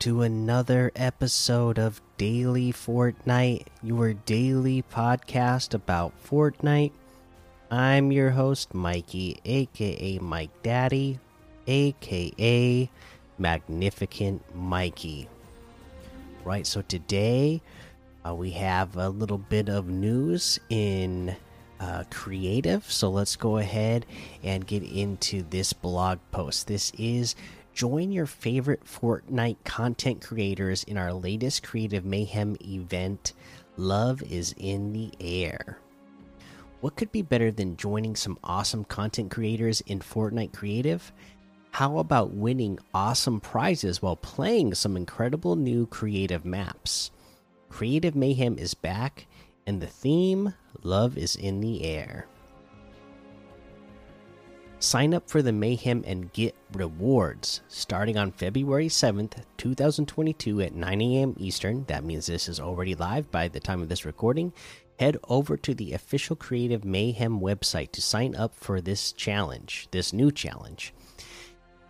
To another episode of Daily Fortnite, your daily podcast about Fortnite. I'm your host, Mikey, aka Mike Daddy, aka Magnificent Mikey. Right, so today uh, we have a little bit of news in uh, creative. So let's go ahead and get into this blog post. This is join your favorite Fortnite content creators in our latest Creative Mayhem event. Love is in the air. What could be better than joining some awesome content creators in Fortnite Creative? How about winning awesome prizes while playing some incredible new creative maps? Creative Mayhem is back, and the theme Love is in the Air. Sign up for the Mayhem and get rewards starting on February 7th, 2022 at 9 a.m. Eastern. That means this is already live by the time of this recording. Head over to the official Creative Mayhem website to sign up for this challenge, this new challenge.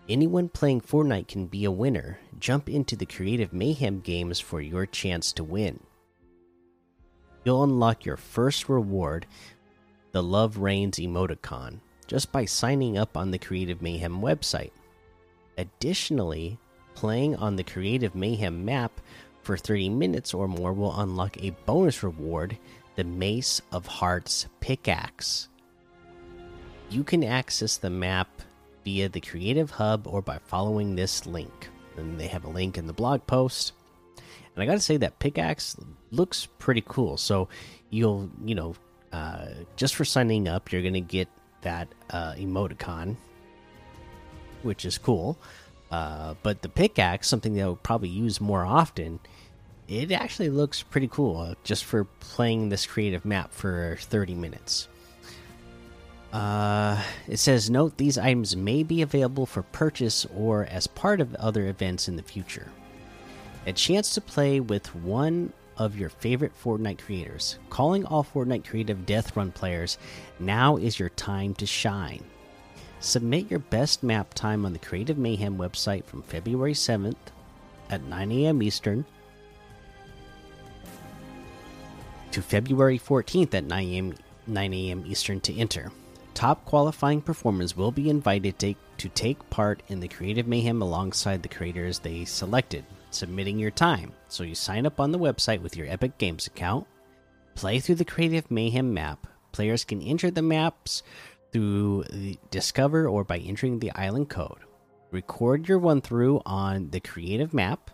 Anyone playing Fortnite can be a winner. Jump into the Creative Mayhem games for your chance to win. You'll unlock your first reward, the Love Reigns emoticon just by signing up on the Creative Mayhem website. Additionally, playing on the Creative Mayhem map for 30 minutes or more will unlock a bonus reward the Mace of Hearts pickaxe. You can access the map via the Creative Hub or by following this link. And they have a link in the blog post. And I got to say that pickaxe looks pretty cool. So you'll, you know, uh, just for signing up, you're to get that uh, emoticon, which is cool. Uh, but the pickaxe, something that I would probably use more often, it actually looks pretty cool uh, just for playing this creative map for 30 minutes. Uh, it says, note these items may be available for purchase or as part of other events in the future. A chance to play with one of your favorite Fortnite creators. Calling all Fortnite Creative Death Run players, now is your time to shine. Submit your best map time on the Creative Mayhem website from February 7th at 9 a.m. Eastern to February 14th at 9 a.m. 9 a.m. Eastern to enter. Top qualifying performers will be invited to, to take part in the Creative Mayhem alongside the creators they selected submitting your time. So you sign up on the website with your Epic Games account, play through the Creative Mayhem map. Players can enter the maps through the Discover or by entering the island code. Record your run through on the creative map.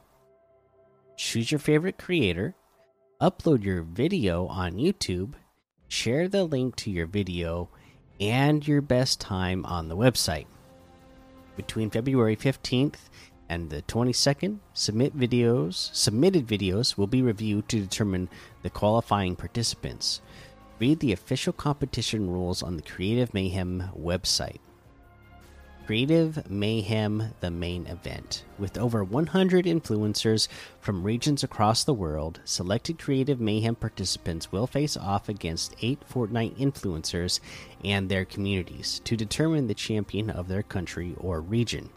Choose your favorite creator. Upload your video on YouTube. Share the link to your video and your best time on the website. Between February 15th and the 22nd submit videos submitted videos will be reviewed to determine the qualifying participants. Read the official competition rules on the creative mayhem website. Creative mayhem the main event. With over 100 influencers from regions across the world selected creative mayhem participants will face off against eight fortnite influencers and their communities to determine the champion of their country or region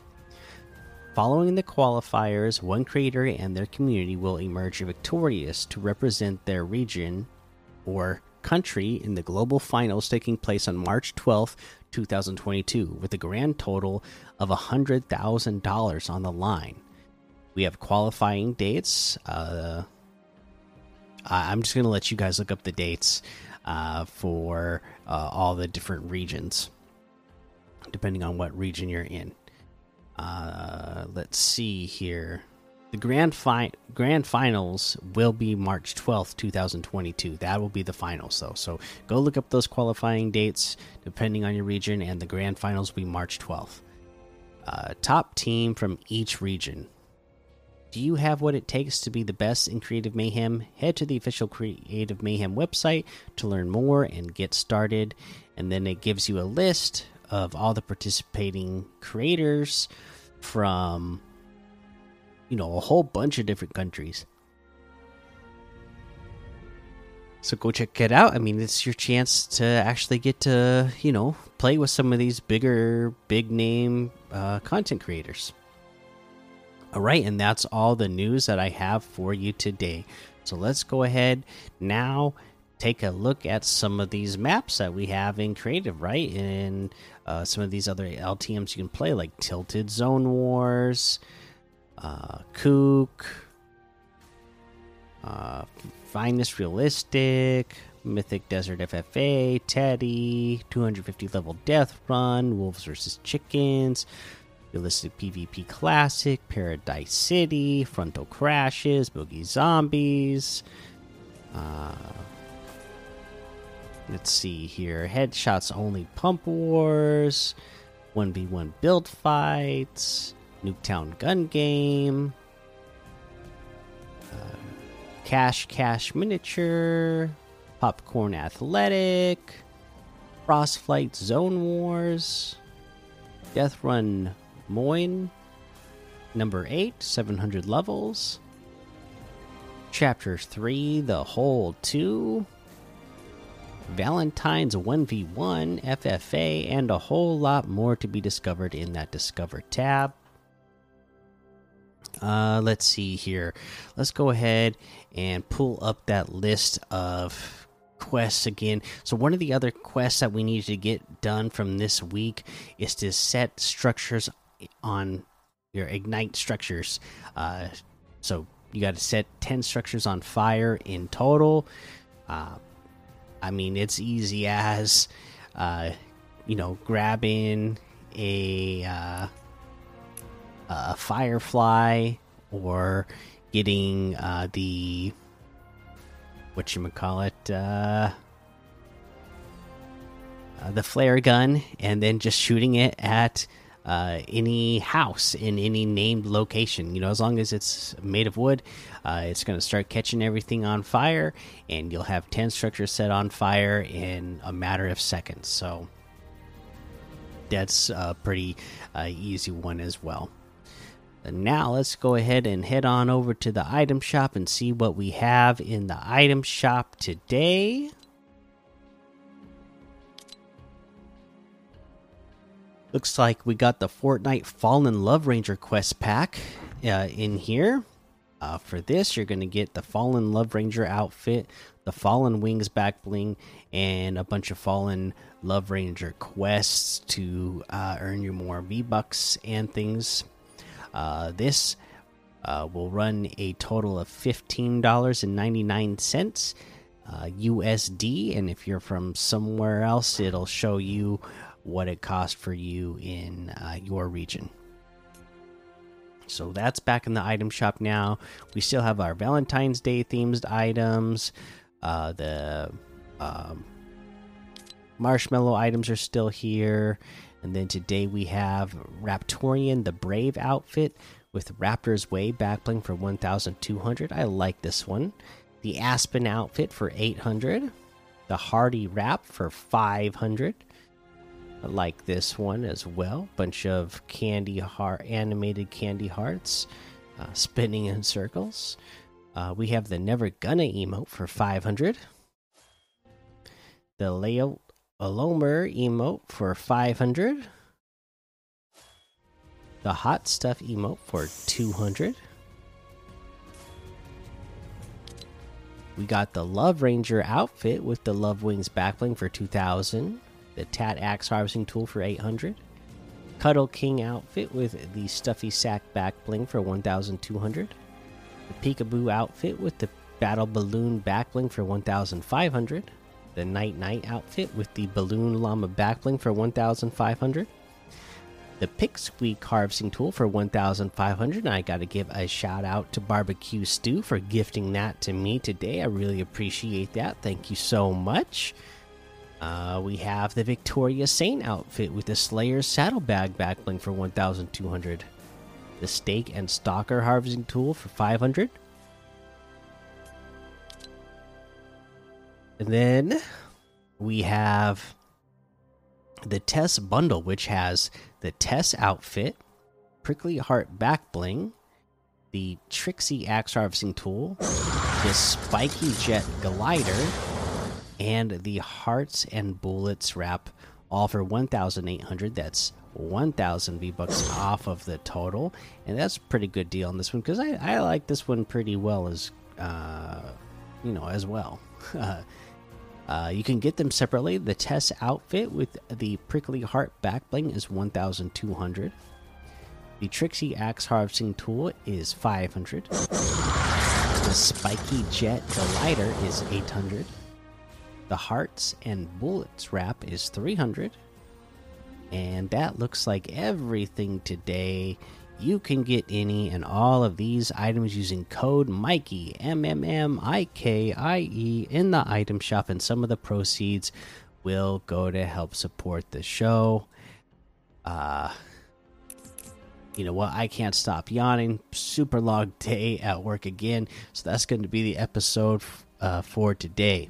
Following the qualifiers, one creator and their community will emerge victorious to represent their region or country in the global finals taking place on March 12th, 2022, with a grand total of $100,000 on the line. We have qualifying dates. Uh, I'm just going to let you guys look up the dates uh, for uh, all the different regions, depending on what region you're in. Uh, let's see here. The grand fi grand finals will be March 12th, 2022. That will be the finals though. So go look up those qualifying dates depending on your region and the grand finals will be March 12th. Uh, top team from each region. Do you have what it takes to be the best in Creative Mayhem? Head to the official Creative Mayhem website to learn more and get started. And then it gives you a list of all the participating creators from you know a whole bunch of different countries. So go check it out. I mean it's your chance to actually get to you know play with some of these bigger big name uh, content creators. All right, and that's all the news that I have for you today. So let's go ahead now take a look at some of these maps that we have in creative, right? And uh, some of these other LTMs you can play, like Tilted Zone Wars, uh, Kook, uh, Finest Realistic, Mythic Desert FFA, Teddy, 250 level Death Run, Wolves vs. Chickens, Realistic PvP Classic, Paradise City, Frontal Crashes, Boogie Zombies. Uh, let's see here. Headshots only Pump Wars, 1v1 build fights, Nuketown Gun Game, uh, Cash Cash Miniature, Popcorn Athletic, Frostflight Zone Wars, Death Run Moin, number 8, 700 levels, Chapter 3, The Hole 2, Valentine's 1v1, FFA, and a whole lot more to be discovered in that Discover tab. Uh, let's see here. Let's go ahead and pull up that list of quests again. So, one of the other quests that we need to get done from this week is to set structures on your ignite structures. Uh, so you got to set 10 structures on fire in total. Uh, I mean, it's easy as, uh, you know, grabbing a, uh, a firefly or getting uh, the, what you call it, uh, uh, the flare gun, and then just shooting it at uh, any house in any named location. You know, as long as it's made of wood, uh, it's going to start catching everything on fire, and you'll have 10 structures set on fire in a matter of seconds. So that's a pretty uh, easy one as well. And now let's go ahead and head on over to the item shop and see what we have in the item shop today. Looks like we got the Fortnite Fallen Love Ranger quest pack uh, in here. Uh, for this, you're going to get the Fallen Love Ranger outfit, the Fallen Wings back bling, and a bunch of Fallen Love Ranger quests to uh, earn you more V Bucks and things. Uh, this uh, will run a total of $15.99 USD, uh, and if you're from somewhere else, it'll show you what it cost for you in uh, your region. So that's back in the item shop now. We still have our Valentine's Day themed items. Uh, the um, marshmallow items are still here. And then today we have Raptorian, the Brave outfit with Raptor's Way backbling for 1,200. I like this one. The Aspen outfit for 800. The Hardy Wrap for 500 like this one as well. Bunch of candy heart, animated candy hearts, uh, spinning in circles. Uh, we have the Never Gonna emote for 500. The Leo Alomer emote for 500. The Hot Stuff emote for 200. We got the Love Ranger outfit with the Love Wings backbling for 2000 the Tat Axe Harvesting Tool for 800. Cuddle King outfit with the Stuffy Sack back bling for 1,200. The Peekaboo outfit with the Battle Balloon back bling for 1,500. The Nite Nite outfit with the Balloon Llama back bling for 1,500. The Pick Squeak Harvesting Tool for 1,500. I got to give a shout out to Barbecue Stew for gifting that to me today. I really appreciate that. Thank you so much. Uh, we have the Victoria Saint outfit with the Slayer's saddlebag backbling for 1,200. The Stake and Stalker harvesting tool for 500. And then we have the Tess bundle, which has the Tess outfit, Prickly Heart Backbling, the Trixie axe harvesting tool, the Spiky Jet glider and the Hearts and Bullets wrap all for 1,800. That's 1,000 V bucks off of the total, and that's a pretty good deal on this one because I, I like this one pretty well as uh, you know as well. uh, you can get them separately. The Tess outfit with the prickly heart back bling is 1,200. The Trixie axe harvesting tool is 500. The spiky jet glider is 800. The hearts and bullets wrap is 300. And that looks like everything today. You can get any and all of these items using code Mikey M M M I K I E in the item shop, and some of the proceeds will go to help support the show. Uh, you know what? I can't stop yawning. Super long day at work again, so that's going to be the episode uh, for today.